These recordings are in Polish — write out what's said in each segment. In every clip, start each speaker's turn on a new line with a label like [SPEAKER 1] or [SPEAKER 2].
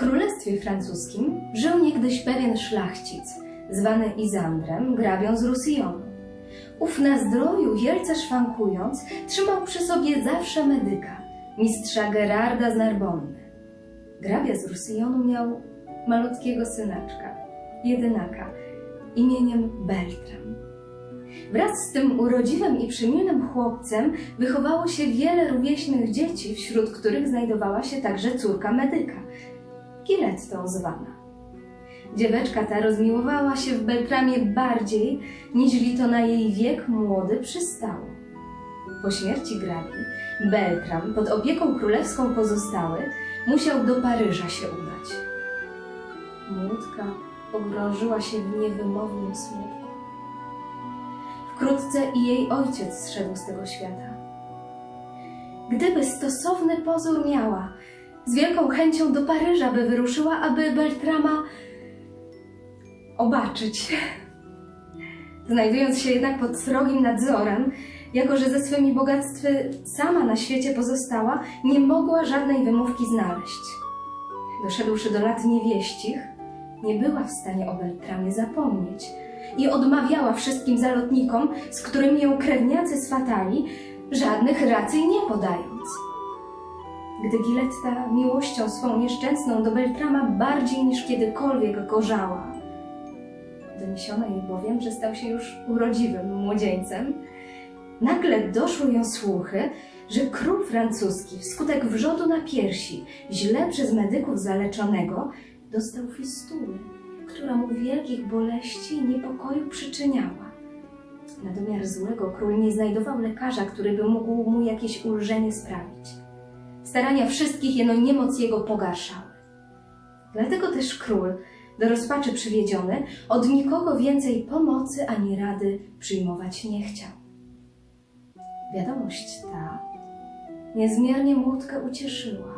[SPEAKER 1] królestwie francuskim żył niegdyś pewien szlachcic, zwany Izandrem, hrabią z Rusjonu. Ów na zdroju wielce szwankując, trzymał przy sobie zawsze medyka, mistrza Gerarda z Narbonny. Hrabia z Rusjonu miał malutkiego synaczka, jedynaka, imieniem Beltram. Wraz z tym urodziwym i przymilnym chłopcem wychowało się wiele rówieśnych dzieci, wśród których znajdowała się także córka medyka, Gilettą zwana. Dzieweczka ta rozmiłowała się w Beltramie bardziej, niż to na jej wiek młody przystało. Po śmierci grabi, Beltram, pod opieką królewską pozostały, musiał do Paryża się udać. Młódka pogrążyła się w niewymownym smutku. Wkrótce i jej ojciec zszedł z tego świata. Gdyby stosowny pozór miała, z wielką chęcią do Paryża by wyruszyła, aby Beltrama obaczyć. Znajdując się jednak pod srogim nadzorem, jako że ze swymi bogactwy sama na świecie pozostała, nie mogła żadnej wymówki znaleźć. Doszedłszy do lat niewieścich, nie była w stanie o Beltramie zapomnieć i odmawiała wszystkim zalotnikom, z którymi ją krewniacy swatali, żadnych racji nie podając. Gdy Giletta miłością swą nieszczęsną do Beltrama bardziej niż kiedykolwiek gorzała, doniesiono jej bowiem, że stał się już urodziwym młodzieńcem, nagle doszły ją słuchy, że król francuski wskutek wrzodu na piersi, źle przez medyków zaleczonego, dostał fistuły, która mu wielkich boleści i niepokoju przyczyniała. Na domiar złego król nie znajdował lekarza, który by mógł mu jakieś ulżenie sprawić. Starania wszystkich jeno niemoc jego pogarszały. Dlatego też król, do rozpaczy przywiedziony, od nikogo więcej pomocy ani rady przyjmować nie chciał. Wiadomość ta niezmiernie młotkę ucieszyła,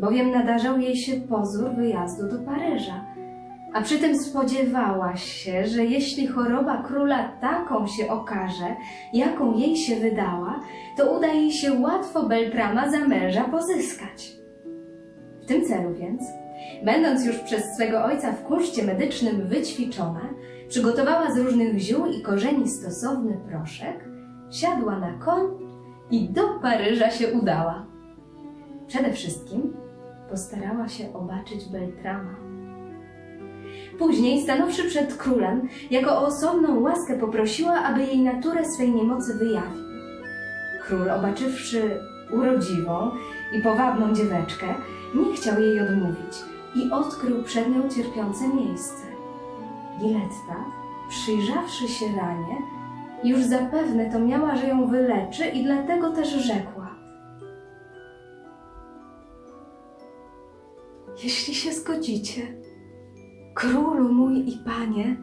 [SPEAKER 1] bowiem nadarzał jej się pozór wyjazdu do Paryża, a przy tym spodziewała się, że jeśli choroba króla taką się okaże, jaką jej się wydała, to uda jej się łatwo Beltrama za męża pozyskać. W tym celu więc, będąc już przez swego ojca w kunszcie medycznym wyćwiczona, przygotowała z różnych ziół i korzeni stosowny proszek, siadła na koń i do Paryża się udała. Przede wszystkim postarała się obaczyć Beltrama. Później, stanowszy przed królem, jako o osobną łaskę poprosiła, aby jej naturę swej niemocy wyjawił. Król, obaczywszy urodziwą i powabną dzieweczkę, nie chciał jej odmówić i odkrył przed nią cierpiące miejsce. Giletta, przyjrzawszy się ranie, już zapewne to miała, że ją wyleczy i dlatego też rzekła. Jeśli się zgodzicie, królu mój i panie,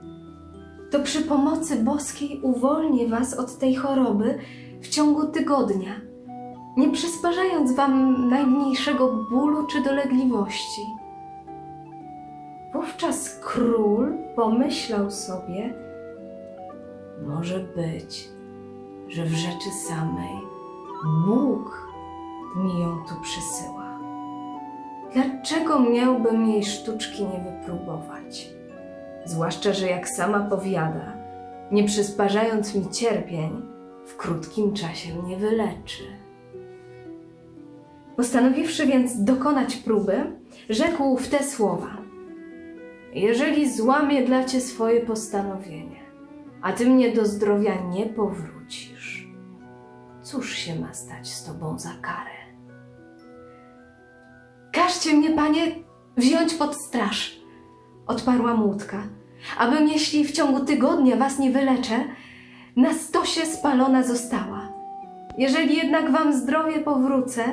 [SPEAKER 1] to przy pomocy boskiej uwolnię was od tej choroby w ciągu tygodnia, nie przysparzając wam najmniejszego bólu czy dolegliwości. Wówczas król pomyślał sobie, może być, że w rzeczy samej Bóg mi ją tu przysyła. Dlaczego miałbym jej sztuczki nie wypróbować? Zwłaszcza, że jak sama powiada, nie przysparzając mi cierpień, w krótkim czasie mnie wyleczy. Postanowiwszy więc dokonać próby, rzekł w te słowa: Jeżeli złamię dla cię swoje postanowienie, a ty mnie do zdrowia nie powrócisz, cóż się ma stać z tobą za karę? Każcie mnie, panie, wziąć pod straż, odparła młódka, abym, jeśli w ciągu tygodnia was nie wyleczę, na stosie spalona została. Jeżeli jednak wam zdrowie powrócę,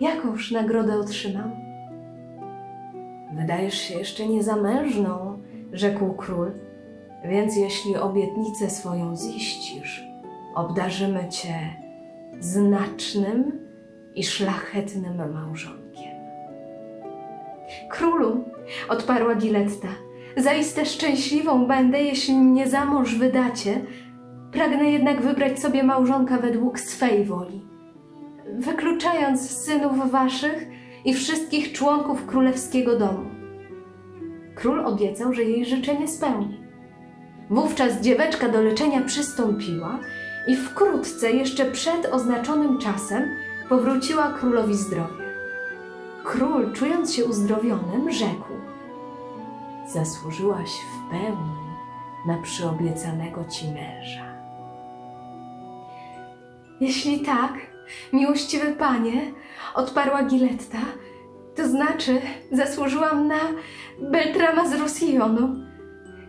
[SPEAKER 1] jakąż nagrodę otrzymam? Wydajesz się jeszcze niezamężną, rzekł król, więc jeśli obietnicę swoją ziścisz, obdarzymy cię znacznym i szlachetnym małżonkiem. Królu, odparła Giletta, zaiste szczęśliwą będę, jeśli mnie za mąż wydacie. Pragnę jednak wybrać sobie małżonka według swej woli, wykluczając synów waszych i wszystkich członków królewskiego domu. Król obiecał, że jej życzenie spełni. Wówczas dzieweczka do leczenia przystąpiła i wkrótce, jeszcze przed oznaczonym czasem, powróciła królowi zdrowie. Król, czując się uzdrowionym, rzekł: Zasłużyłaś w pełni na przyobiecanego ci męża. Jeśli tak, miłościwy panie, odparła Giletta, to znaczy zasłużyłam na Beltrama z Rosjonu,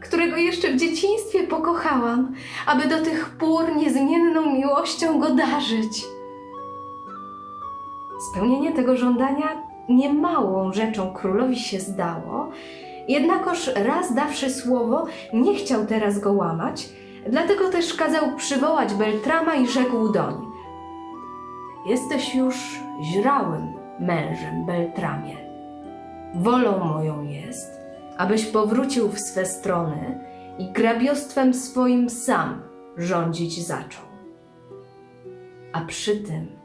[SPEAKER 1] którego jeszcze w dzieciństwie pokochałam, aby do tych pór niezmienną miłością go darzyć. Spełnienie tego żądania niemałą rzeczą królowi się zdało, jednakoż raz dawszy słowo, nie chciał teraz go łamać, dlatego też kazał przywołać Beltrama i rzekł doń. Jesteś już źrałym mężem, Beltramie. Wolą moją jest, abyś powrócił w swe strony i grabiostwem swoim sam rządzić zaczął. A przy tym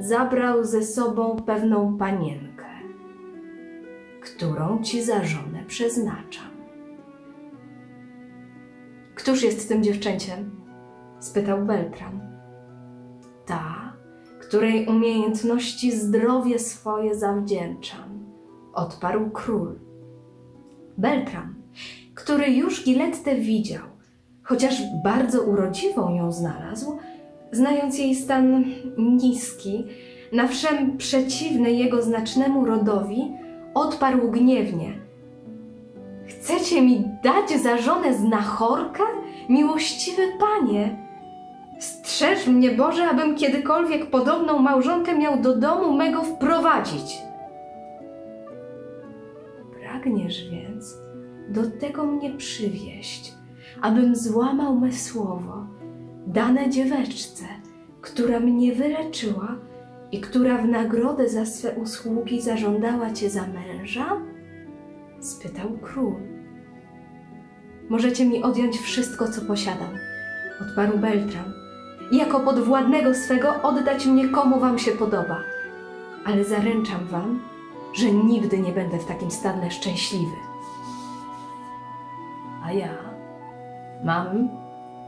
[SPEAKER 1] zabrał ze sobą pewną panienkę, którą ci za żonę przeznaczam. Któż jest tym dziewczęciem? spytał Beltram. Ta, której umiejętności zdrowie swoje zawdzięczam, odparł król. Beltram, który już Gilettę widział, chociaż bardzo urodziwą ją znalazł, znając jej stan niski, na wszem przeciwny jego znacznemu rodowi, odparł gniewnie. Chcecie mi dać za żonę znachorkę? Miłościwy panie! Strzeż mnie, Boże, abym kiedykolwiek podobną małżonkę miał do domu mego wprowadzić. Pragniesz więc do tego mnie przywieść, abym złamał me słowo, dane dzieweczce, która mnie wyleczyła i która w nagrodę za swe usługi zażądała cię za męża? spytał król. Możecie mi odjąć wszystko, co posiadam, odparł Beltram, jako podwładnego swego oddać mnie komu wam się podoba, ale zaręczam wam, że nigdy nie będę w takim stanie szczęśliwy. A ja mam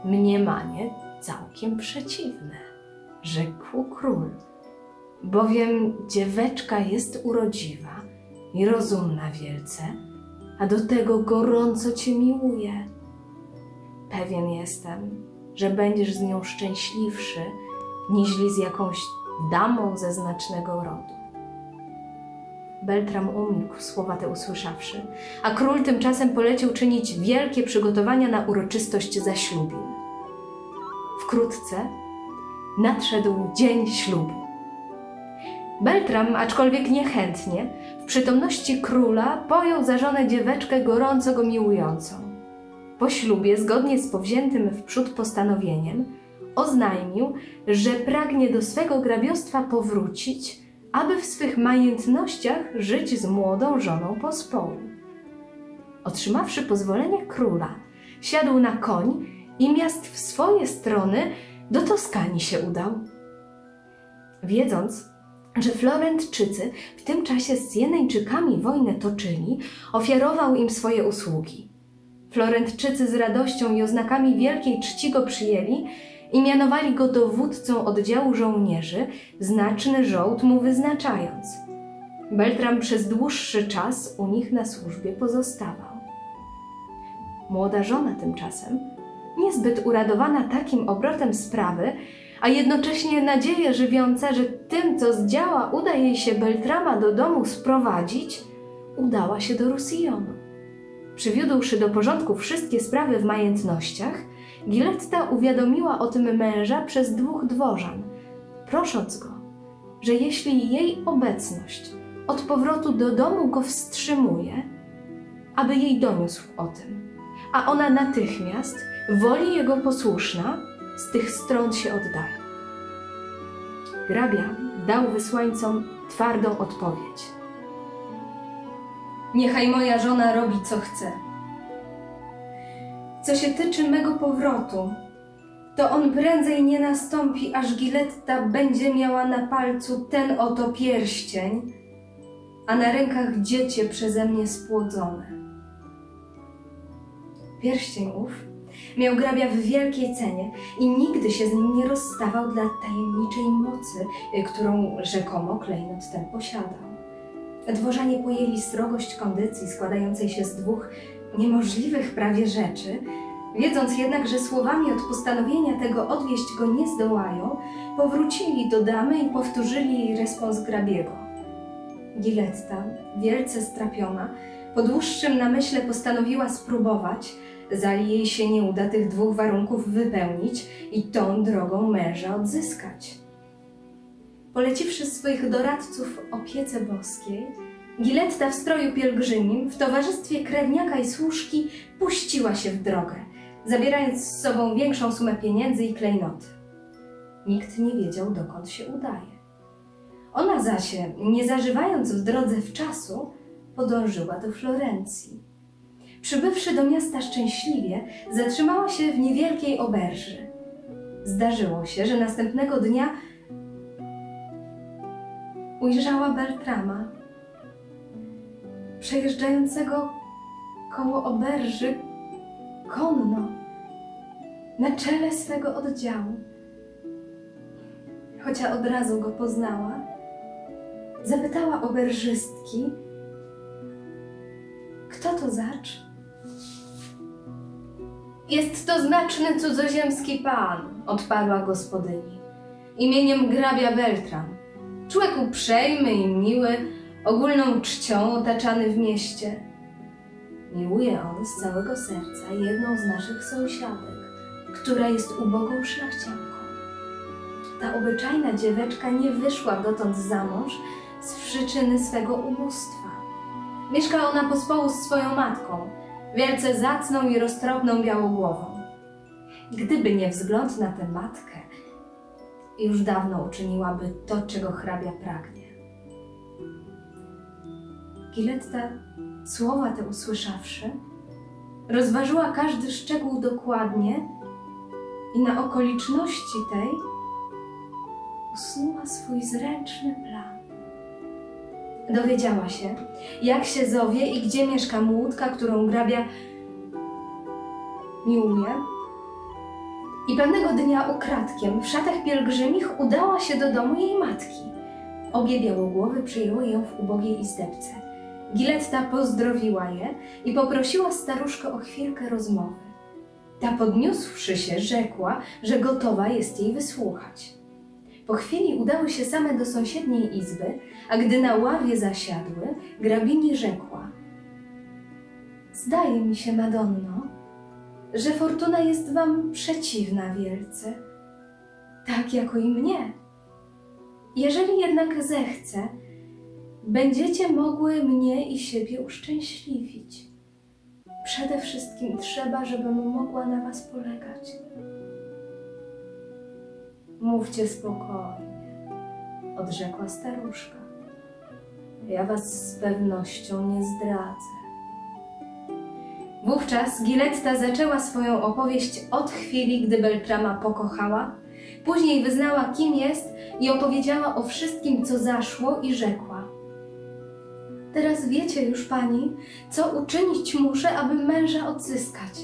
[SPEAKER 1] mniemanie całkiem przeciwne, rzekł król, bowiem dzieweczka jest urodziwa i rozumna wielce, a do tego gorąco cię miłuje. Pewien jestem, że będziesz z nią szczęśliwszy, niźli z jakąś damą ze znacznego rodu. Beltram umilkł, słowa te usłyszawszy, a król tymczasem polecił czynić wielkie przygotowania na uroczystość zaślubin. Wkrótce nadszedł dzień ślubu. Beltram, aczkolwiek niechętnie, w przytomności króla pojął za żonę dzieweczkę gorąco go miłującą. Po ślubie, zgodnie z powziętym wprzód postanowieniem, oznajmił, że pragnie do swego grabiostwa powrócić, aby w swych majętnościach żyć z młodą żoną pospołu. Otrzymawszy pozwolenie króla, siadł na koń i miast w swoje strony do Toskanii się udał. Wiedząc, że Florentczycy w tym czasie z Jeneńczykami wojnę toczyli, ofiarował im swoje usługi. Florentczycy z radością i oznakami wielkiej czci go przyjęli i mianowali go dowódcą oddziału żołnierzy, znaczny żołd mu wyznaczając. Beltram przez dłuższy czas u nich na służbie pozostawał. Młoda żona tymczasem, niezbyt uradowana takim obrotem sprawy, a jednocześnie nadzieję żywiąca, że tym, co zdziała, uda jej się Beltrama do domu sprowadzić, udała się do Rusijonu. Przywiódłszy do porządku wszystkie sprawy w majętnościach, Giletta uwiadomiła o tym męża przez dwóch dworzan, prosząc go, że jeśli jej obecność od powrotu do domu go wstrzymuje, aby jej doniósł o tym, a ona natychmiast, woli jego posłuszna, z tych stron się oddali. Grabia dał wysłańcom twardą odpowiedź. Niechaj moja żona robi co chce. Co się tyczy mego powrotu, to on prędzej nie nastąpi, aż Giletta będzie miała na palcu ten oto pierścień, a na rękach dziecię przeze mnie spłodzone. Pierścień ów miał grabia w wielkiej cenie i nigdy się z nim nie rozstawał dla tajemniczej mocy, y, którą rzekomo klejnot ten posiadał. Dworzanie pojęli srogość kondycji składającej się z dwóch niemożliwych prawie rzeczy, wiedząc jednak, że słowami od postanowienia tego odwieść go nie zdołają, powrócili do damy i powtórzyli respons grabiego. Giletta, wielce strapiona, po dłuższym namyśle postanowiła spróbować, zali jej się nie uda tych dwóch warunków wypełnić i tą drogą męża odzyskać. Poleciwszy swoich doradców opiece boskiej, Giletta w stroju pielgrzymim, w towarzystwie krewniaka i służki, puściła się w drogę, zabierając z sobą większą sumę pieniędzy i klejnoty. Nikt nie wiedział, dokąd się udaje. Ona zaś, nie zażywając w drodze w czasu, podążyła do Florencji. Przybywszy do miasta szczęśliwie, zatrzymała się w niewielkiej oberży. Zdarzyło się, że następnego dnia ujrzała Beltrama, przejeżdżającego koło oberży konno na czele swego oddziału. Chociaż od razu go poznała, zapytała oberżystki, kto to zacz? Jest to znaczny cudzoziemski pan, odparła gospodyni, imieniem hrabia Beltram. Człowiek uprzejmy i miły, ogólną czcią otaczany w mieście. Miłuje on z całego serca jedną z naszych sąsiadek, która jest ubogą szlachcianką. Ta obyczajna dzieweczka nie wyszła dotąd za mąż z przyczyny swego umóstwa. Mieszka ona pospołu z swoją matką, wielce zacną i roztropną białogłową. Gdyby nie wzgląd na tę matkę, już dawno uczyniłaby to, czego hrabia pragnie. Giletta, słowa te usłyszawszy, rozważyła każdy szczegół dokładnie i na okoliczności tej usnuła swój zręczny plan. Dowiedziała się, jak się zowie i gdzie mieszka młódka, którą grabia miłuje. I pewnego dnia ukradkiem w szatach pielgrzymich udała się do domu jej matki. Obie białogłowy przyjęły ją w ubogiej izdebce. Giletta pozdrowiła je i poprosiła staruszkę o chwilkę rozmowy. Ta podniósłszy się, rzekła, że gotowa jest jej wysłuchać. Po chwili udały się same do sąsiedniej izby, a gdy na ławie zasiadły, grabini rzekła: Zdaje mi się, Madonno, że fortuna jest wam przeciwna wielce, tak jako i mnie. Jeżeli jednak zechce, będziecie mogły mnie i siebie uszczęśliwić. Przede wszystkim trzeba, żebym mogła na was polegać. Mówcie spokojnie, odrzekła staruszka. Ja was z pewnością nie zdradzę. Wówczas Giletta zaczęła swoją opowieść od chwili, gdy Beltrama pokochała, później wyznała, kim jest i opowiedziała o wszystkim, co zaszło i rzekła. Teraz wiecie już, pani, co uczynić muszę, aby męża odzyskać.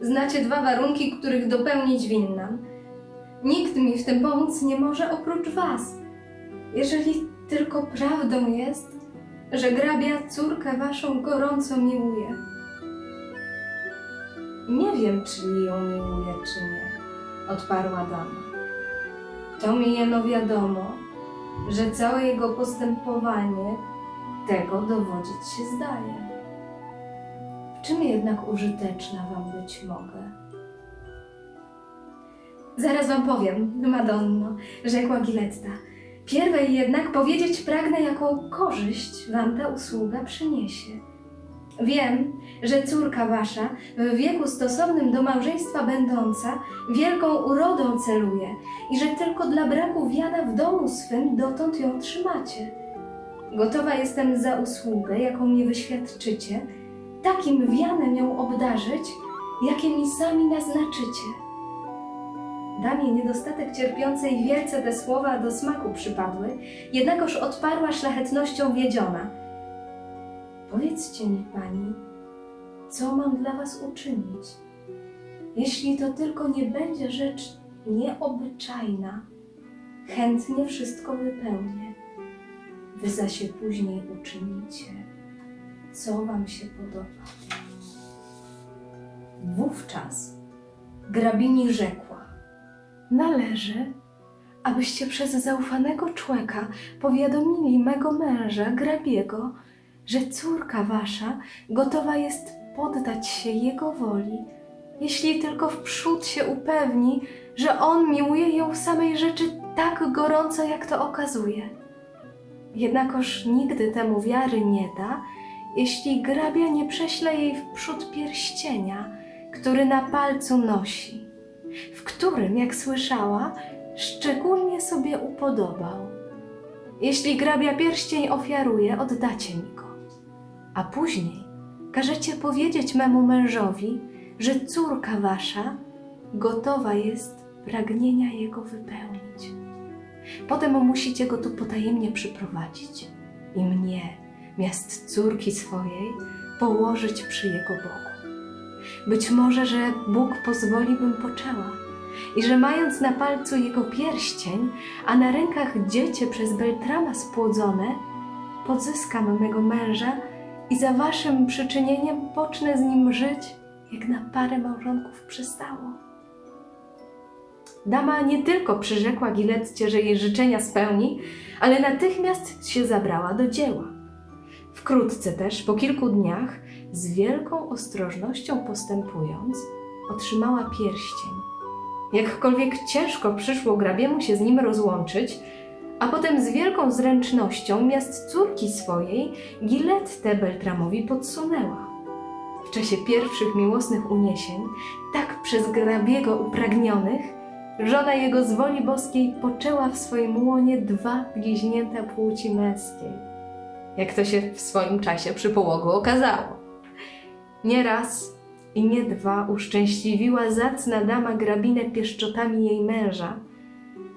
[SPEAKER 1] Znacie dwa warunki, których dopełnić winnam. Nikt mi w tym pomóc nie może oprócz was. Jeżeli tylko prawdą jest, że grabia córkę waszą gorąco miłuje. Nie wiem, czy ją miłuje, czy nie, odparła dama. To mi jeno wiadomo, że całe jego postępowanie tego dowodzić się zdaje. W czym jednak użyteczna wam być mogę? Zaraz wam powiem, Madonno, rzekła Giletta. Pierwej jednak powiedzieć pragnę, jaką korzyść wam ta usługa przyniesie. Wiem, że córka wasza, w wieku stosownym do małżeństwa będąca, wielką urodą celuje i że tylko dla braku wiana w domu swym dotąd ją trzymacie. Gotowa jestem za usługę, jaką mi wyświadczycie, takim wianem ją obdarzyć, jakie mi sami naznaczycie. Damie niedostatek cierpiącej wielce te słowa do smaku przypadły, jednakoż odparła szlachetnością wiedziona – Powiedzcie mi, pani, co mam dla was uczynić? Jeśli to tylko nie będzie rzecz nieobyczajna, chętnie wszystko wypełnię. Wy zaś się później uczynicie, co wam się podoba. Wówczas grabini rzekła: Należy, abyście przez zaufanego człowieka powiadomili mego męża, grabiego, że córka wasza gotowa jest poddać się jego woli, jeśli tylko wprzód się upewni, że on miłuje ją samej rzeczy tak gorąco, jak to okazuje. Jednakoż nigdy temu wiary nie da, jeśli grabia nie prześle jej wprzód pierścienia, który na palcu nosi, w którym, jak słyszała, szczególnie sobie upodobał. Jeśli grabia pierścień ofiaruje, oddacie mi go, a później każecie powiedzieć memu mężowi, że córka wasza gotowa jest pragnienia jego wypełnić. Potem musicie go tu potajemnie przyprowadzić i mnie, miast córki swojej, położyć przy jego boku. Być może, że Bóg pozwoli, bym poczęła i że mając na palcu jego pierścień, a na rękach dziecię przez Beltrama spłodzone, pozyskam mego męża i za waszym przyczynieniem pocznę z nim żyć, jak na parę małżonków przystało. Dama nie tylko przyrzekła Giletcie, że jej życzenia spełni, ale natychmiast się zabrała do dzieła. Wkrótce też, po kilku dniach, z wielką ostrożnością postępując, otrzymała pierścień. Jakkolwiek ciężko przyszło grabiemu się z nim rozłączyć, a potem z wielką zręcznością miast córki swojej Gilettę Beltramowi podsunęła. W czasie pierwszych miłosnych uniesień, tak przez grabiego upragnionych, żona jego z woli boskiej poczęła w swoim łonie dwa bliźnięta płci męskiej, jak to się w swoim czasie przy połogu okazało. Nie raz i nie dwa uszczęśliwiła zacna dama grabinę pieszczotami jej męża,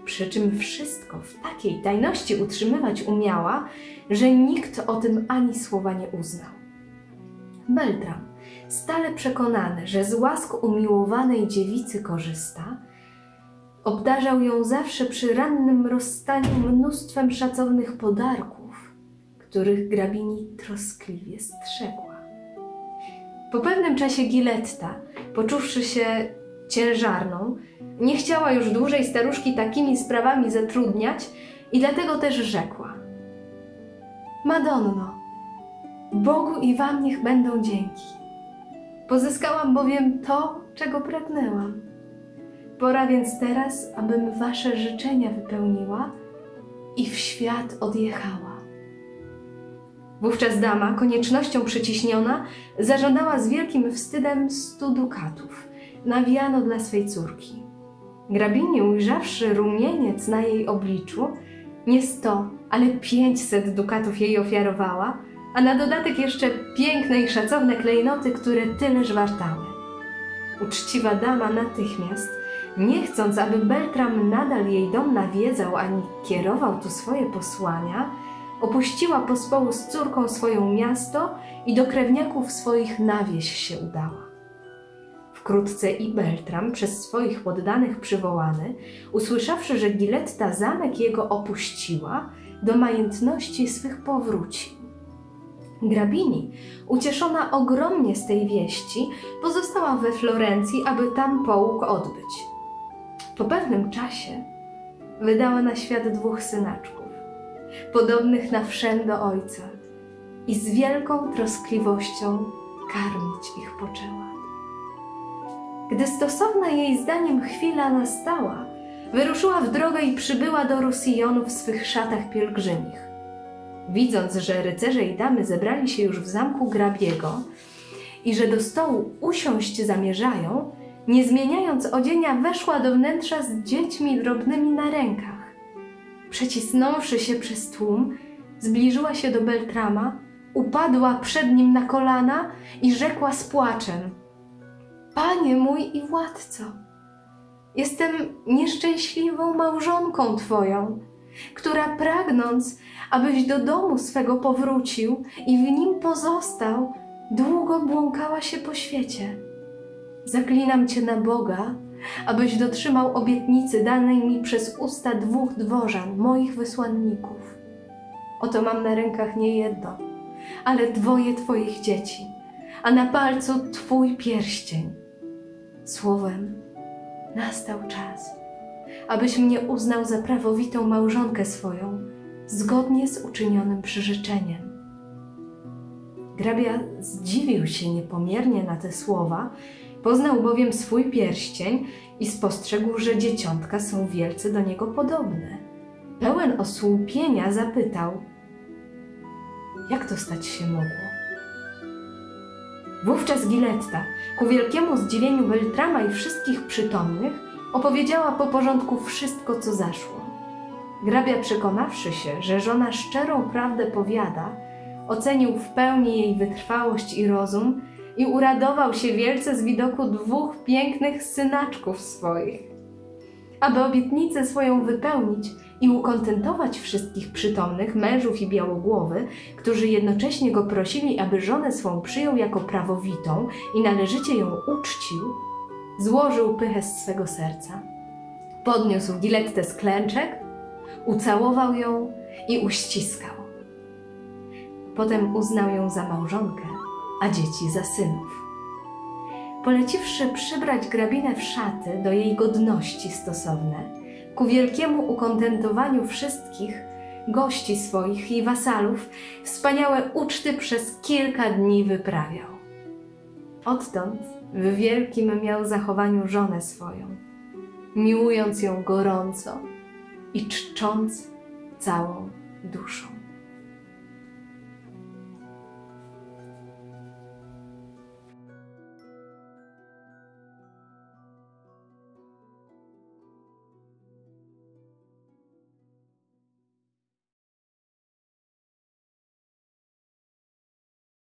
[SPEAKER 1] przy czym wszystko w takiej tajności utrzymywać umiała, że nikt o tym ani słowa nie uznał. Beltram, stale przekonany, że z łask umiłowanej dziewicy korzysta, obdarzał ją zawsze przy rannym rozstaniu mnóstwem szacownych podarków, których grabini troskliwie strzegła. Po pewnym czasie Giletta, poczuwszy się ciężarną, nie chciała już dłużej staruszki takimi sprawami zatrudniać i dlatego też rzekła: Madonno, Bogu i Wam niech będą dzięki. Pozyskałam bowiem to, czego pragnęłam. Pora więc teraz, abym Wasze życzenia wypełniła i w świat odjechała. Wówczas dama, koniecznością przyciśniona, zażądała z wielkim wstydem stu dukatów. Nawijano dla swej córki. Grabini, ujrzawszy rumieniec na jej obliczu, nie sto, ale pięćset dukatów jej ofiarowała, a na dodatek jeszcze piękne i szacowne klejnoty, które tyleż wartały. Uczciwa dama natychmiast, nie chcąc, aby Beltram nadal jej dom nawiedzał ani kierował tu swoje posłania, opuściła pospołu z córką swoją miasto i do krewniaków swoich na wieś się udała. Wkrótce i Beltram, przez swoich poddanych przywołany, usłyszawszy, że Giletta zamek jego opuściła, do majętności swych powrócił. Grabini, ucieszona ogromnie z tej wieści, pozostała we Florencji, aby tam połóg odbyć. Po pewnym czasie wydała na świat dwóch synaczków, podobnych na wszędo ojca, i z wielką troskliwością karmić ich poczęła. Gdy stosowna jej zdaniem chwila nastała, wyruszyła w drogę i przybyła do Rusijonu w swych szatach pielgrzymich. Widząc, że rycerze i damy zebrali się już w zamku Grabiego i że do stołu usiąść zamierzają, nie zmieniając odzienia, weszła do wnętrza z dziećmi drobnymi na rękach. Przecisnąwszy się przez tłum, zbliżyła się do Beltrama, upadła przed nim na kolana i rzekła z płaczem: Panie mój i władco, jestem nieszczęśliwą małżonką Twoją, która pragnąc, abyś do domu swego powrócił i w nim pozostał, długo błąkała się po świecie. Zaklinam cię na Boga, abyś dotrzymał obietnicy danej mi przez usta dwóch dworzan, moich wysłanników. Oto mam na rękach nie jedno, ale dwoje twoich dzieci, a na palcu twój pierścień. Słowem, nastał czas, abyś mnie uznał za prawowitą małżonkę swoją, zgodnie z uczynionym przyrzeczeniem. Grabia zdziwił się niepomiernie na te słowa, poznał bowiem swój pierścień i spostrzegł, że dzieciątka są wielce do niego podobne. Pełen osłupienia zapytał, jak to stać się mogło? Wówczas Giletta, ku wielkiemu zdziwieniu Beltrama i wszystkich przytomnych, opowiedziała po porządku wszystko, co zaszło. Grabia, przekonawszy się, że żona szczerą prawdę powiada, ocenił w pełni jej wytrwałość i rozum i uradował się wielce z widoku dwóch pięknych synaczków swoich. Aby obietnicę swoją wypełnić i ukontentować wszystkich przytomnych mężów i białogłowy, którzy jednocześnie go prosili, aby żonę swą przyjął jako prawowitą i należycie ją uczcił, złożył pychę z swego serca. Podniósł Gilettę z klęczek, ucałował ją i uściskał. Potem uznał ją za małżonkę, a dzieci za synów. Poleciwszy przybrać grabinę w szaty do jej godności stosowne, ku wielkiemu ukontentowaniu wszystkich gości swoich i wasalów, wspaniałe uczty przez kilka dni wyprawiał. Odtąd w wielkim miał zachowaniu żonę swoją, miłując ją gorąco i czcząc całą duszą.